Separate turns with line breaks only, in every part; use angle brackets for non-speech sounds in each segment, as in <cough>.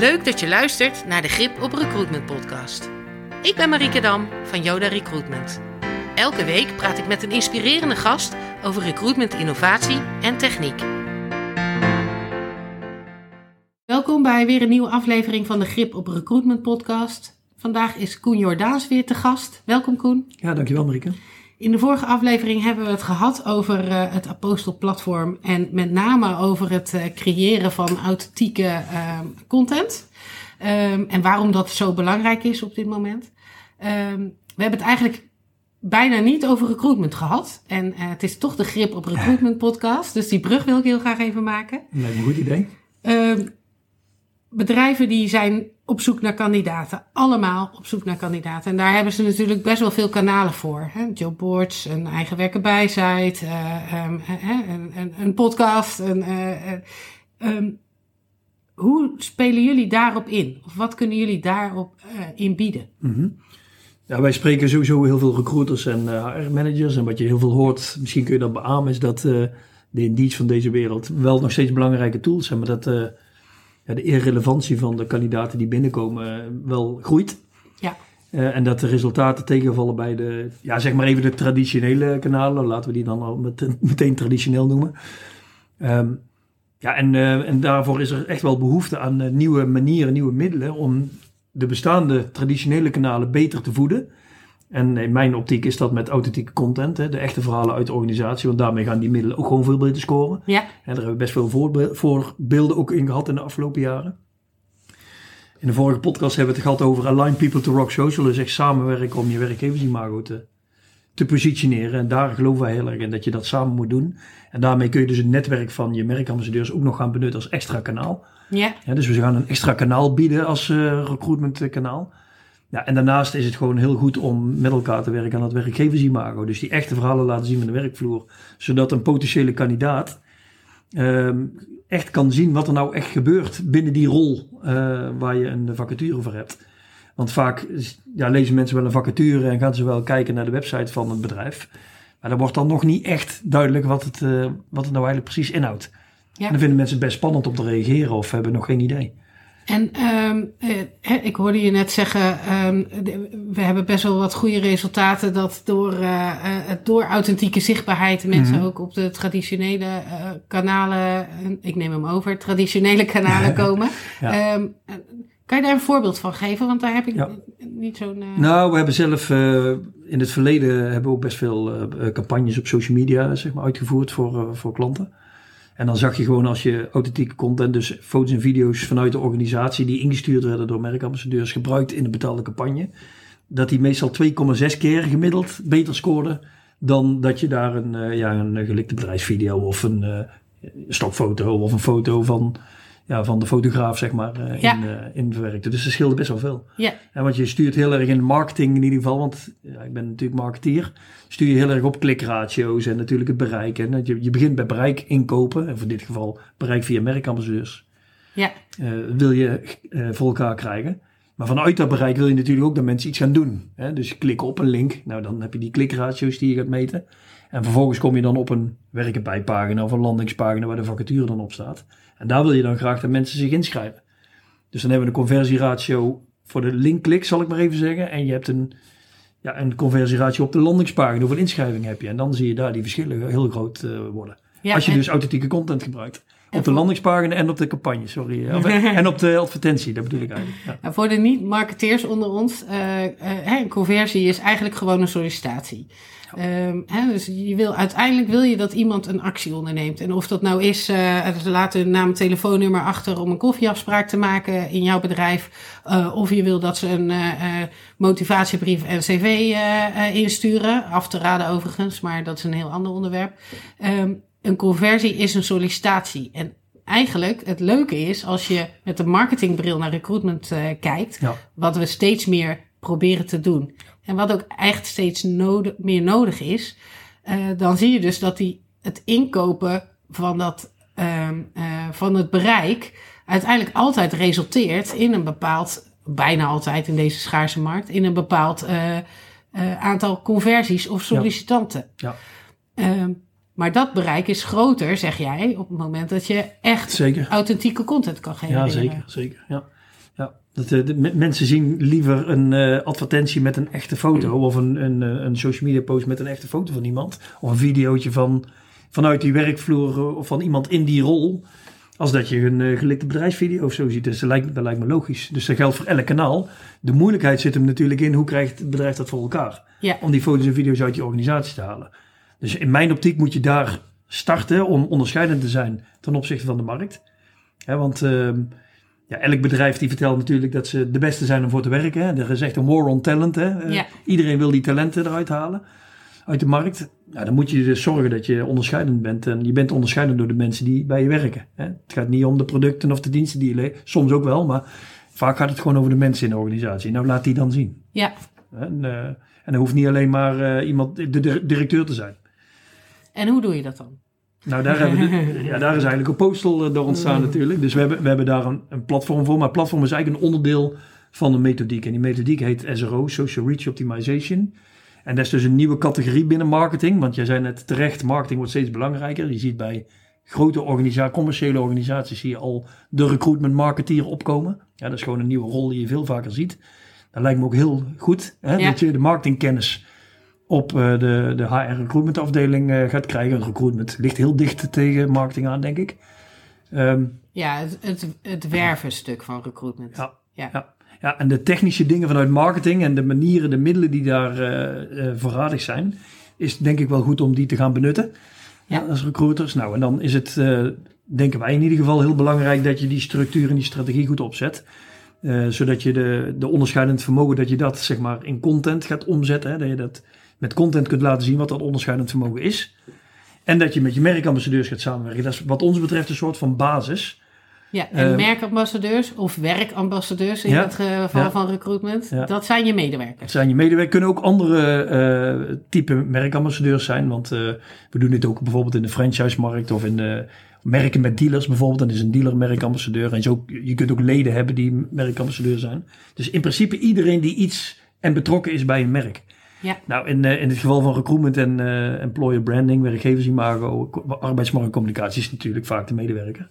Leuk dat je luistert naar de Grip op Recruitment podcast. Ik ben Marieke Dam van Yoda Recruitment. Elke week praat ik met een inspirerende gast over recruitment innovatie en techniek. Welkom bij weer een nieuwe aflevering van de Grip op Recruitment podcast. Vandaag is Koen Jordaans weer te gast. Welkom Koen.
Ja, dankjewel Marieke.
In de vorige aflevering hebben we het gehad over uh, het Apostel-platform en met name over het uh, creëren van authentieke uh, content. Um, en waarom dat zo belangrijk is op dit moment. Um, we hebben het eigenlijk bijna niet over recruitment gehad. En het is toch de grip op recruitment <laughs> podcast. Dus die brug wil ik heel graag even maken.
Lijkt me een goed idee.
Um, bedrijven die zijn op zoek naar kandidaten. Allemaal op zoek naar kandidaten. En daar hebben ze natuurlijk best wel veel kanalen voor. Hè? Jobboards, een eigen werken bijsite, uh, um, een, een, podcast. Een, uh, um, hoe spelen jullie daarop in? Of wat kunnen jullie daarop uh, in bieden?
-hmm. Ja, wij spreken sowieso heel veel recruiters en HR-managers. En wat je heel veel hoort, misschien kun je dat beamen, is dat de Indeeds van deze wereld wel nog steeds belangrijke tools zijn. Maar dat ja, de irrelevantie van de kandidaten die binnenkomen wel groeit.
Ja.
Uh, en dat de resultaten tegenvallen bij de, ja, zeg maar even de traditionele kanalen. Laten we die dan al met, meteen traditioneel noemen. Um, ja, en, uh, en daarvoor is er echt wel behoefte aan uh, nieuwe manieren, nieuwe middelen om de bestaande traditionele kanalen beter te voeden. En in mijn optiek is dat met authentieke content, hè, de echte verhalen uit de organisatie, want daarmee gaan die middelen ook gewoon veel beter scoren.
Ja.
En daar hebben we best veel voorbeelden ook in gehad in de afgelopen jaren. In de vorige podcast hebben we het gehad over Align People to Rock Social, dus echt samenwerken om je werkgeversimago te, te positioneren. En daar geloven wij heel erg in dat je dat samen moet doen. En daarmee kun je dus het netwerk van je merkambassadeurs ook nog gaan benutten als extra kanaal.
Ja.
ja dus we gaan een extra kanaal bieden als uh, recruitment kanaal. Ja, en daarnaast is het gewoon heel goed om met elkaar te werken aan het werkgeversimago. Dus die echte verhalen laten zien van de werkvloer. Zodat een potentiële kandidaat um, echt kan zien wat er nou echt gebeurt binnen die rol uh, waar je een vacature voor hebt. Want vaak ja, lezen mensen wel een vacature en gaan ze wel kijken naar de website van het bedrijf. Maar dan wordt dan nog niet echt duidelijk wat het, uh, wat het nou eigenlijk precies inhoudt. Ja. En dan vinden mensen het best spannend om te reageren of hebben nog geen idee.
En um, uh, ik hoorde je net zeggen, um, we hebben best wel wat goede resultaten dat door, uh, door authentieke zichtbaarheid mensen mm -hmm. ook op de traditionele uh, kanalen, ik neem hem over, traditionele kanalen <laughs> komen. ja. um, kan je daar een voorbeeld van geven? Want daar heb ik ja. niet zo'n.
Nou, we hebben zelf in het verleden hebben we ook best veel campagnes op social media zeg maar, uitgevoerd voor, voor klanten. En dan zag je gewoon als je authentieke content, dus foto's en video's vanuit de organisatie die ingestuurd werden door merkambassadeurs, gebruikt in de betaalde campagne, dat die meestal 2,6 keer gemiddeld beter scoorden dan dat je daar een, uh, ja, een gelikte bedrijfsvideo of een uh, stokfoto of een foto van, ja, van de fotograaf zeg maar uh, ja. in, in verwerkte. Dus dat scheelde best wel veel.
Ja.
En want je stuurt heel erg in marketing in ieder geval, want ja, ik ben natuurlijk marketeer, stuur je heel erg op klikratio's en natuurlijk het bereik. En je, je begint bij bereik inkopen, en voor dit geval bereik via merkambassadeurs.
Ja.
Uh, wil je uh, voor elkaar krijgen. Maar vanuit dat bereik wil je natuurlijk ook dat mensen iets gaan doen. Hè? Dus klikken op een link, nou dan heb je die klikratio's die je gaat meten. En vervolgens kom je dan op een werken bij pagina of een landingspagina waar de vacature dan op staat. En daar wil je dan graag dat mensen zich inschrijven. Dus dan hebben we een conversieratio voor de linkklik, zal ik maar even zeggen. En je hebt een, ja, een conversieratio op de landingspagina. Hoeveel inschrijving heb je? En dan zie je daar die verschillen heel groot uh, worden. Ja, Als je en... dus authentieke content gebruikt. Op de landingspagina en op de campagne, sorry. <laughs> Of, en op de advertentie, dat bedoel ik eigenlijk. Ja.
Voor de niet-marketeers onder ons, uh, uh, een conversie is eigenlijk gewoon een sollicitatie. Ja. Um, hè, dus je wil, uiteindelijk wil je dat iemand een actie onderneemt. En of dat nou is, uh, ze laten hun naam telefoonnummer achter om een koffieafspraak te maken in jouw bedrijf. Uh, of je wil dat ze een uh, motivatiebrief en cv insturen. Af te raden overigens, maar dat is een heel ander onderwerp. Um, een conversie is een sollicitatie. En eigenlijk het leuke is als je met de marketingbril naar recruitment uh, kijkt,
ja.
wat we steeds meer proberen te doen. En wat ook echt steeds nodig, meer nodig is, uh, dan zie je dus dat die, het inkopen van, dat, uh, van het bereik uiteindelijk altijd resulteert in een bepaald, bijna altijd in deze schaarse markt, in een bepaald aantal conversies of sollicitanten.
Ja.
ja. Maar dat bereik is groter, zeg jij, op het moment dat je echt
zeker.
authentieke content kan genereren.
Ja, zeker. zeker ja. Ja, dat, eh, de, mensen zien liever een eh, advertentie met een echte foto of een, een, eh, een social media post met een echte foto van iemand. Of een videootje van, vanuit die werkvloer of van iemand in die rol. Als dat je een eh, gelikte bedrijfsvideo of zo ziet. Dus dat lijkt, dat lijkt me logisch. Dus dat geldt voor elk kanaal. De moeilijkheid zit hem natuurlijk in hoe krijgt het bedrijf dat voor elkaar.
Ja.
Om die foto's en video's uit je organisatie te halen. Dus in mijn optiek moet je daar starten om onderscheidend te zijn ten opzichte van de markt. Want ehm, ja, elk bedrijf die vertelt natuurlijk dat ze de beste zijn om voor te werken. Hè. Er is echt een war on talent. Hè. Eh. Iedereen wil die talenten eruit halen uit de markt. Nou, dan moet je dus zorgen dat je onderscheidend bent. En je bent onderscheidend door de mensen die bij je werken. Hè. Het gaat niet om de producten of de diensten die je levert. Soms ook wel, maar vaak gaat het gewoon over de mensen in de organisatie. Nou, laat die dan zien.
Ja.
En, eh, en dat hoeft niet alleen maar eh, iemand, de dir- directeur te zijn.
En hoe doe je dat dan?
Nou, daar, hebben we, <laughs> ja, daar is eigenlijk een postal eh, door ontstaan natuurlijk. Dus we hebben, we hebben daar een, een platform voor. Maar platform is eigenlijk een onderdeel van een methodiek. En die methodiek heet SRO, Social Reach Optimization. En dat is dus een nieuwe categorie binnen marketing. Want jij zei net terecht, marketing wordt steeds belangrijker. Je ziet bij grote organisaties, commerciële organisaties, zie je al de recruitment marketeer opkomen. Ja, dat is gewoon een nieuwe rol die je veel vaker ziet. Dat lijkt me ook heel goed, hè,
Ja.
dat je de marketingkennis op eh, de, de HR recruitment afdeling eh, gaat krijgen. Recruitment ligt heel dicht tegen marketing aan, denk ik. Ehm,
Ja, het, het, het wervenstuk van recruitment.
Ja.
ja.
Ja. ja, en de technische dingen vanuit marketing en de manieren, de middelen die daar eh, voorradig zijn, is denk ik wel goed om die te gaan benutten
Ja.
als recruiters. Nou, en dan is het, denken wij in ieder geval, heel belangrijk dat je die structuur en die strategie goed opzet. Zodat je de, de onderscheidend vermogen, dat je dat zeg maar in content gaat omzetten. Hè, dat je dat met content kunt laten zien wat dat onderscheidend vermogen is. En dat je met je merkambassadeurs gaat samenwerken. Dat is wat ons betreft een soort van basis.
Ja, en
Eh,
merkambassadeurs of werkambassadeurs in
Ja,
het geval
ja.
van recruitment,
Ja.
dat zijn je medewerkers.
Het zijn je medewerkers. kunnen ook andere eh type merkambassadeurs zijn. Want eh, we doen dit ook bijvoorbeeld in de franchise-markt of in de merken met dealers bijvoorbeeld. Dan is een dealer merkambassadeur. En zo, je kunt ook leden hebben die merkambassadeur zijn. Dus in principe iedereen die iets en betrokken is bij een merk.
Ja.
Nou, in, eh, in het geval van recruitment en eh, employer branding, werkgeversimago, arbeidsmarktcommunicatie is natuurlijk vaak de medewerker.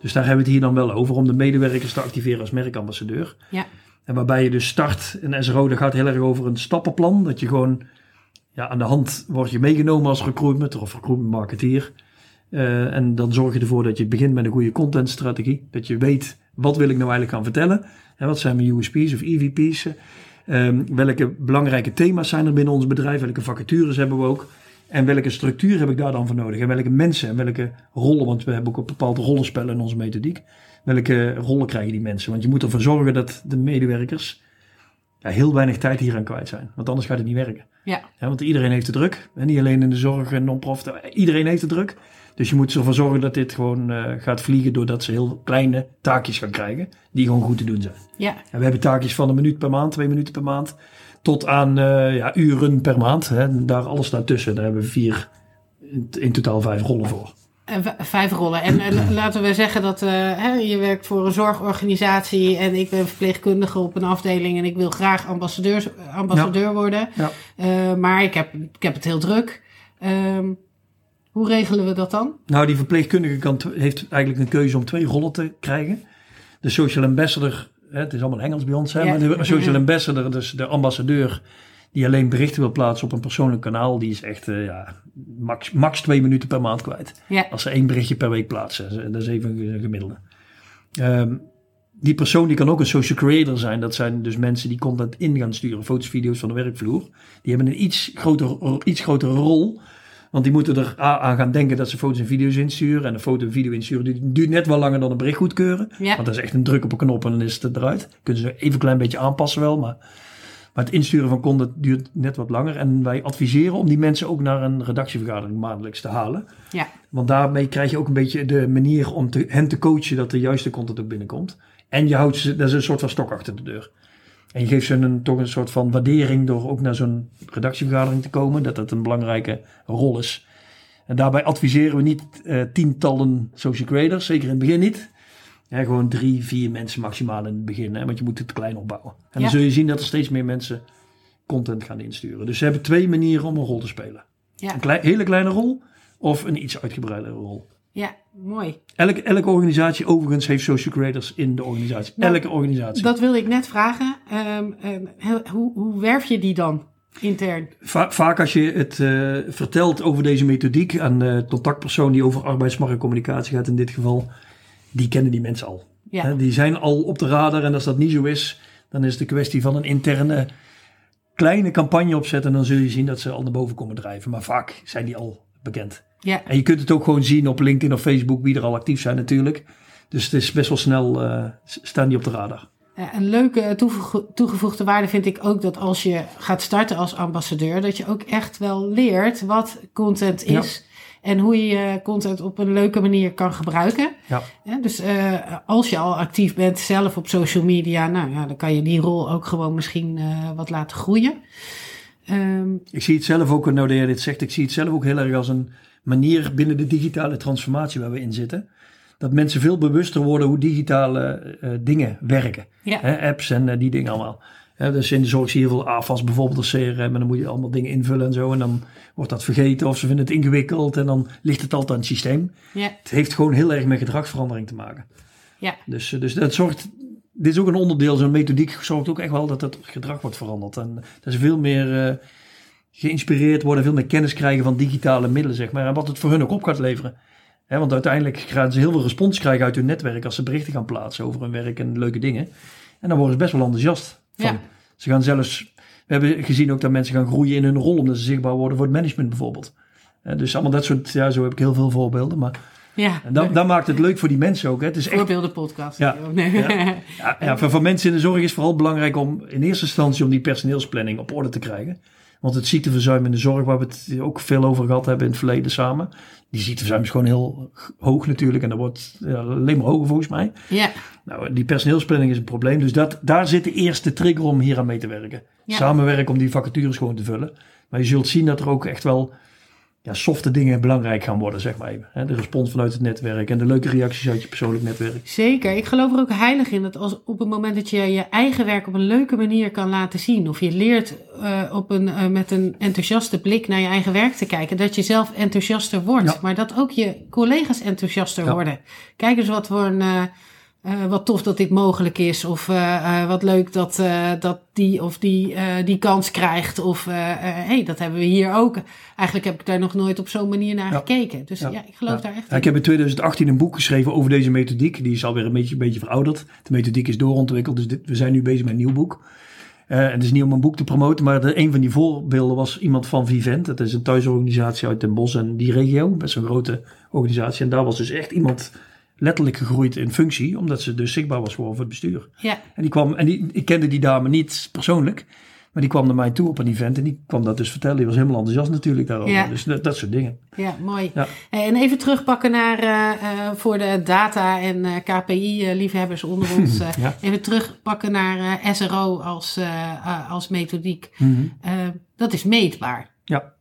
Dus daar hebben we het hier dan wel over om de medewerkers te activeren als merkambassadeur.
Ja.
En waarbij je dus start, en SRO, dat gaat heel erg over een stappenplan. Dat je gewoon ja, aan de hand word je meegenomen als recruitment of recruitment marketeer. Eh, en dan zorg je ervoor dat je begint met een goede contentstrategie. Dat je weet, wat wil ik nou eigenlijk gaan vertellen? En wat zijn mijn USP's of EVP's? Ehm, welke belangrijke thema's zijn er binnen ons bedrijf? Welke vacatures hebben we ook? En welke structuur heb ik daar dan voor nodig? En welke mensen en welke rollen? Want we hebben ook een bepaald rollenspel in onze methodiek. Welke rollen krijgen die mensen? Want je moet ervoor zorgen dat de medewerkers ja, heel weinig tijd hier aan kwijt zijn. Want anders gaat het niet werken.
Ja.
Ja, want iedereen heeft het druk. En niet alleen in de zorg en non-profit. Iedereen heeft het druk. Dus je moet ervoor zorgen dat dit gewoon eh, gaat vliegen doordat ze heel kleine taakjes gaan krijgen. Die gewoon goed te doen zijn.
Ja,
En we hebben taakjes van een minuut per maand, twee minuten per maand. Tot aan eh, ja, uren per maand. Hè. En Daar alles daartussen. Daar hebben we vier, in, in totaal vijf rollen voor.
vijf rollen. En, en laten we zeggen dat eh, hè, je werkt voor een zorgorganisatie en ik ben verpleegkundige op een afdeling en ik wil graag ambassadeurs, ambassadeur worden.
Ja.
Eh, maar ik heb, ik heb het heel druk. Ehm, hoe regelen we dat dan?
Nou, die verpleegkundige kant heeft eigenlijk een keuze om twee rollen te krijgen. De social ambassador, hè, het is allemaal Engels bij ons, hè,
Ja.
maar de <laughs> social ambassador, dus de ambassadeur die alleen berichten wil plaatsen op een persoonlijk kanaal, die is echt eh, ja, max, max twee minuten per maand kwijt.
Ja.
Als ze één berichtje per week plaatsen, dat is even een gemiddelde. Ehm, die persoon die kan ook een social creator zijn. Dat zijn dus mensen die content in gaan sturen, foto's, video's van de werkvloer. Die hebben een iets grotere, iets grotere rol. Want die moeten er A, aan gaan denken dat ze foto's en video's insturen. En een foto en video insturen duurt net wel langer dan een bericht goedkeuren.
Ja.
Want dat is echt een druk op een knop en dan is het eruit. Kunnen ze even een klein beetje aanpassen wel. Maar, maar het insturen van content duurt net wat langer. En wij adviseren om die mensen ook naar een redactievergadering maandelijks te halen.
Ja.
Want daarmee krijg je ook een beetje de manier om te, hen te coachen dat de juiste content ook binnenkomt. En je houdt ze, dat is een soort van stok achter de deur. En je geeft ze een, toch een soort van waardering door ook naar zo'n redactievergadering te komen. Dat dat een belangrijke rol is. En daarbij adviseren we niet eh, tientallen social creators, zeker in het begin niet. Ja, gewoon drie, vier mensen maximaal in het begin. Hè, want je moet het klein opbouwen. En
Ja.
dan zul je zien dat er steeds meer mensen content gaan insturen. Dus ze hebben twee manieren om een rol te spelen.
Ja.
Een klei- hele kleine rol of een iets uitgebreidere rol.
Ja, mooi.
Elke, elke organisatie overigens heeft social creators in de organisatie.
Nou,
elke organisatie.
Dat wilde ik net vragen. Ehm, ehm, hoe, hoe werf je die dan intern?
Va- vaak als je het eh, vertelt over deze methodiek aan de contactpersoon die over arbeidsmarktcommunicatie gaat in dit geval, die kennen die mensen al.
Ja,
die zijn al op de radar en als dat niet zo is, dan is het een kwestie van een interne kleine campagne opzetten en dan zul je zien dat ze al naar boven komen drijven. Maar vaak zijn die al bekend.
Ja,
En je kunt het ook gewoon zien op LinkedIn of Facebook wie er al actief zijn natuurlijk. Dus het is best wel snel, eh, staan die op de radar.
Ja, een leuke toegevoegde waarde vind ik ook dat als je gaat starten als ambassadeur, dat je ook echt wel leert wat content is. En hoe je content op een leuke manier kan gebruiken.
Ja.
Ja, dus eh, als je al actief bent zelf op social media, nou ja, dan kan je die rol ook gewoon misschien eh, wat laten groeien. Ehm,
Ik zie het zelf ook, nou jij dit zegt, ik zie het zelf ook heel erg als een manier binnen de digitale transformatie waar we in zitten. Dat mensen veel bewuster worden hoe digitale eh, dingen werken.
ja,
Hè, apps en eh, die dingen allemaal. Hè, dus in de zorg zie je heel veel AFAS bijvoorbeeld als CRM. En dan moet je allemaal dingen invullen en zo. En dan wordt dat vergeten of ze vinden het ingewikkeld. En dan ligt het altijd aan het systeem.
ja,
Het heeft gewoon heel erg met gedragsverandering te maken.
ja,
Dus, eh, dus dat zorgt. Dit is ook een onderdeel, zo'n methodiek zorgt ook echt wel dat het gedrag wordt veranderd. En dat ze veel meer eh, geïnspireerd worden, veel meer kennis krijgen van digitale middelen, zeg maar. En wat het voor hun ook op gaat leveren. Want uiteindelijk gaan ze heel veel respons krijgen uit hun netwerk als ze berichten gaan plaatsen over hun werk en leuke dingen. En dan worden ze best wel enthousiast. Van.
Ja.
Ze gaan zelfs. We hebben gezien ook dat mensen gaan groeien in hun rol omdat ze zichtbaar worden voor het management bijvoorbeeld. Dus allemaal dat soort, ja, zo heb ik heel veel voorbeelden. Maar
ja.
en dat, dat maakt het leuk voor die mensen ook. Hè. Het is echt
Voorbeeldenpodcast.
Ja, <laughs>
Nee.
ja. Ja, ja, voor, voor mensen in de zorg is het vooral belangrijk om in eerste instantie om die personeelsplanning op orde te krijgen. Want het ziekteverzuim in de zorg, waar we het ook veel over gehad hebben in het verleden samen. Die ziekteverzuim is gewoon heel hoog natuurlijk. En dat wordt ja, alleen maar hoger volgens mij.
ja,
Nou, die personeelsplanning is een probleem. Dus dat, daar zit de eerste trigger om hier aan mee te werken.
Ja.
Samenwerken om die vacatures gewoon te vullen. Maar je zult zien dat er ook echt wel ja, softe dingen belangrijk gaan worden, zeg maar even. De respons vanuit het netwerk en de leuke reacties uit je persoonlijk netwerk.
Zeker. Ik geloof er ook heilig in dat als op het moment dat je je eigen werk op een leuke manier kan laten zien, of je leert eh, op een, eh, met een enthousiaste blik naar je eigen werk te kijken, dat je zelf enthousiaster wordt,
Ja.
maar dat ook je collega's enthousiaster
Ja.
worden. Kijk eens wat voor een. eh, eh, wat tof dat dit mogelijk is. Of eh, eh, wat leuk dat, dat die of die die kans krijgt. Of hé, hey, dat hebben we hier ook. Eigenlijk heb ik daar nog nooit op zo'n manier naar
Ja.
gekeken. Dus ja,
Ja.
ik geloof
Ja.
daar echt in.
ik heb in 2018 een boek geschreven over deze methodiek. Die is alweer een beetje, een beetje verouderd. De methodiek is doorontwikkeld, dus dit, we zijn nu bezig met een nieuw boek. En het is niet om een boek te promoten, maar de, een van die voorbeelden was iemand van Vivent. Dat is een thuisorganisatie uit Den Bosch en die regio. Best een grote organisatie. En daar was dus echt iemand letterlijk gegroeid in functie, omdat ze dus zichtbaar was voor het bestuur.
Ja,
En die kwam, en die, ik kende die dame niet persoonlijk, maar die kwam naar mij toe op een event en die kwam dat dus vertellen. Die was helemaal enthousiast natuurlijk daarover.
Ja.
Dus dat, dat soort dingen.
Ja, mooi.
Ja.
En even terugpakken naar eh, eh, voor de data- en eh, KPI-liefhebbers onder <laughs> ons.
Ja.
Even terugpakken naar SRO als, als methodiek.
Mhm.
Dat is meetbaar.
Ja.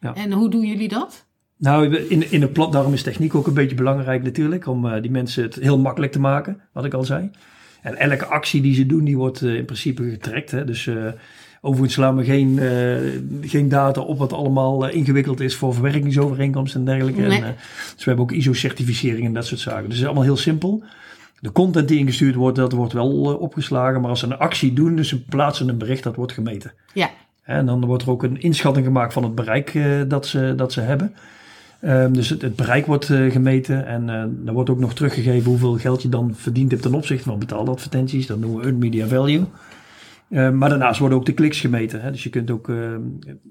Ja.
En hoe doen jullie dat?
Nou, in, in een plat, daarom is techniek ook een beetje belangrijk natuurlijk, om eh, die mensen het heel makkelijk te maken, wat ik al zei. En elke actie die ze doen, die wordt eh, in principe getrackt. Hè? Dus eh, overigens slaan we geen, geen data op wat allemaal ingewikkeld is voor verwerkingsovereenkomsten en dergelijke.
Nee.
En, dus we hebben ook ISO-certificering en dat soort zaken. Dus het is allemaal heel simpel. De content die ingestuurd wordt, dat wordt wel opgeslagen. Maar als ze een actie doen, dus ze plaatsen een bericht, dat wordt gemeten.
Ja,
En dan wordt er ook een inschatting gemaakt van het bereik dat, ze, dat ze hebben. Ehm, dus het, het bereik wordt eh, gemeten en eh er wordt ook nog teruggegeven hoeveel geld je dan verdiend hebt ten opzichte van betaalde advertenties. Dat noemen we earned media value. Ehm, maar daarnaast worden ook de kliks gemeten. Hè? Dus je kunt ook ehm,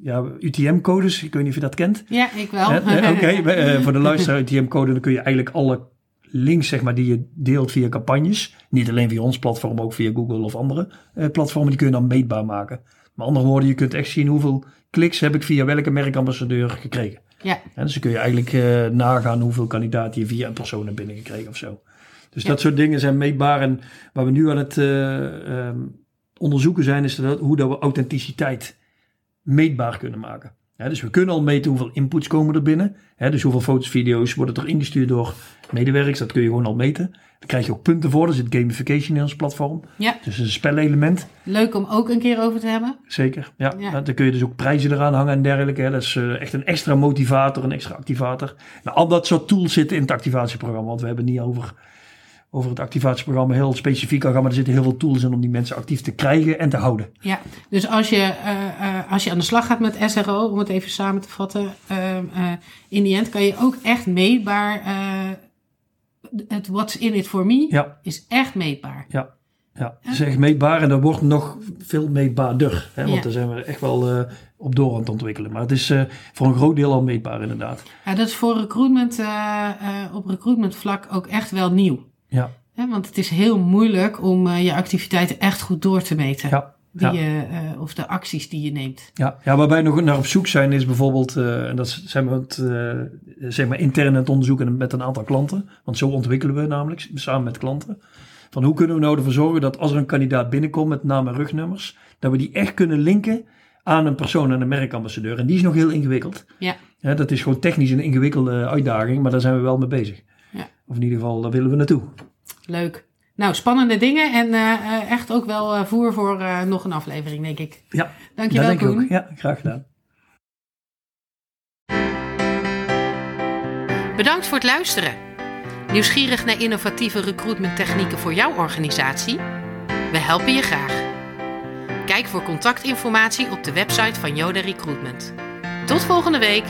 ja, UTM-codes, ik weet niet of je dat kent.
ja ik wel.
Eh, Oké, voor de <laughs> luisteraar UTM-code, dan kun je eigenlijk alle links zeg maar, die je deelt via campagnes, niet alleen via ons platform, maar ook via Google of andere eh, platformen, die kun je dan meetbaar maken. Met andere woorden, je kunt echt zien hoeveel kliks heb ik via welke merkambassadeur gekregen.
Ja,
En dus dan kun je eigenlijk eh, nagaan hoeveel kandidaten je via een persoon hebt binnengekregen of zo. Dus
Ja.
dat soort dingen zijn meetbaar. En waar we nu aan het eh, ehm, onderzoeken zijn, is dat, hoe dat we authenticiteit meetbaar kunnen maken. Ja, dus we kunnen al meten hoeveel inputs komen er binnen. Dus hoeveel foto's, video's worden er ingestuurd door medewerkers. Dat kun je gewoon al meten. Daar krijg je ook punten voor. Er zit gamification in ons platform.
Ja.
Dus een spelelement.
Leuk om ook een keer over te hebben.
Zeker. Ja.
Ja.
Dan kun je dus ook prijzen eraan hangen en dergelijke. Dat is eh, echt een extra motivator, een extra activator. Nou, al dat soort tools zitten in het activatieprogramma. Want we hebben niet over, over het activatieprogramma heel specifiek al gaan. Maar er zitten heel veel tools in om die mensen actief te krijgen en te houden.
Ja, dus als je, eh, eh, als je aan de slag gaat met SRO, om het even samen te vatten, eh, in die end kan je ook echt meetbaar, het what's in it for me
Ja.
is echt meetbaar.
Ja, ja. het is echt meetbaar en dat wordt nog veel meetbaarder. Hè, want
Ja.
daar zijn we echt wel op door aan het ontwikkelen. Maar het is voor een groot deel al meetbaar inderdaad.
Ja, dat is voor recruitment, op recruitment vlak ook echt wel nieuw.
Ja,
want het is heel moeilijk om eh, je activiteiten echt goed door te meten.
ja,
Die
ja.
je, eh, of de acties die je neemt.
ja. ja waar wij nog naar op zoek zijn is bijvoorbeeld, eh, en dat zijn we het, zeg maar intern aan het onderzoeken met een aantal klanten. Want zo ontwikkelen we namelijk samen met klanten. Van hoe kunnen we nou ervoor zorgen dat als er een kandidaat binnenkomt met naam en rugnummers, dat we die echt kunnen linken aan een persoon en een merkambassadeur. En die is nog heel ingewikkeld.
Ja.
Ja, dat is gewoon technisch een ingewikkelde uitdaging, maar daar zijn we wel mee bezig. Of in ieder geval, daar willen we naartoe.
Leuk. Nou, spannende dingen en eh, eh, echt ook wel eh, voer voor eh, nog een aflevering, denk ik.
Ja,
Dankjewel,
dat denk ik
Koen.
ook. Ja, graag gedaan.
Bedankt voor het luisteren. Nieuwsgierig naar innovatieve recruitment technieken voor jouw organisatie? We helpen je graag. Kijk voor contactinformatie op de website van Yoda Recruitment. Tot volgende week.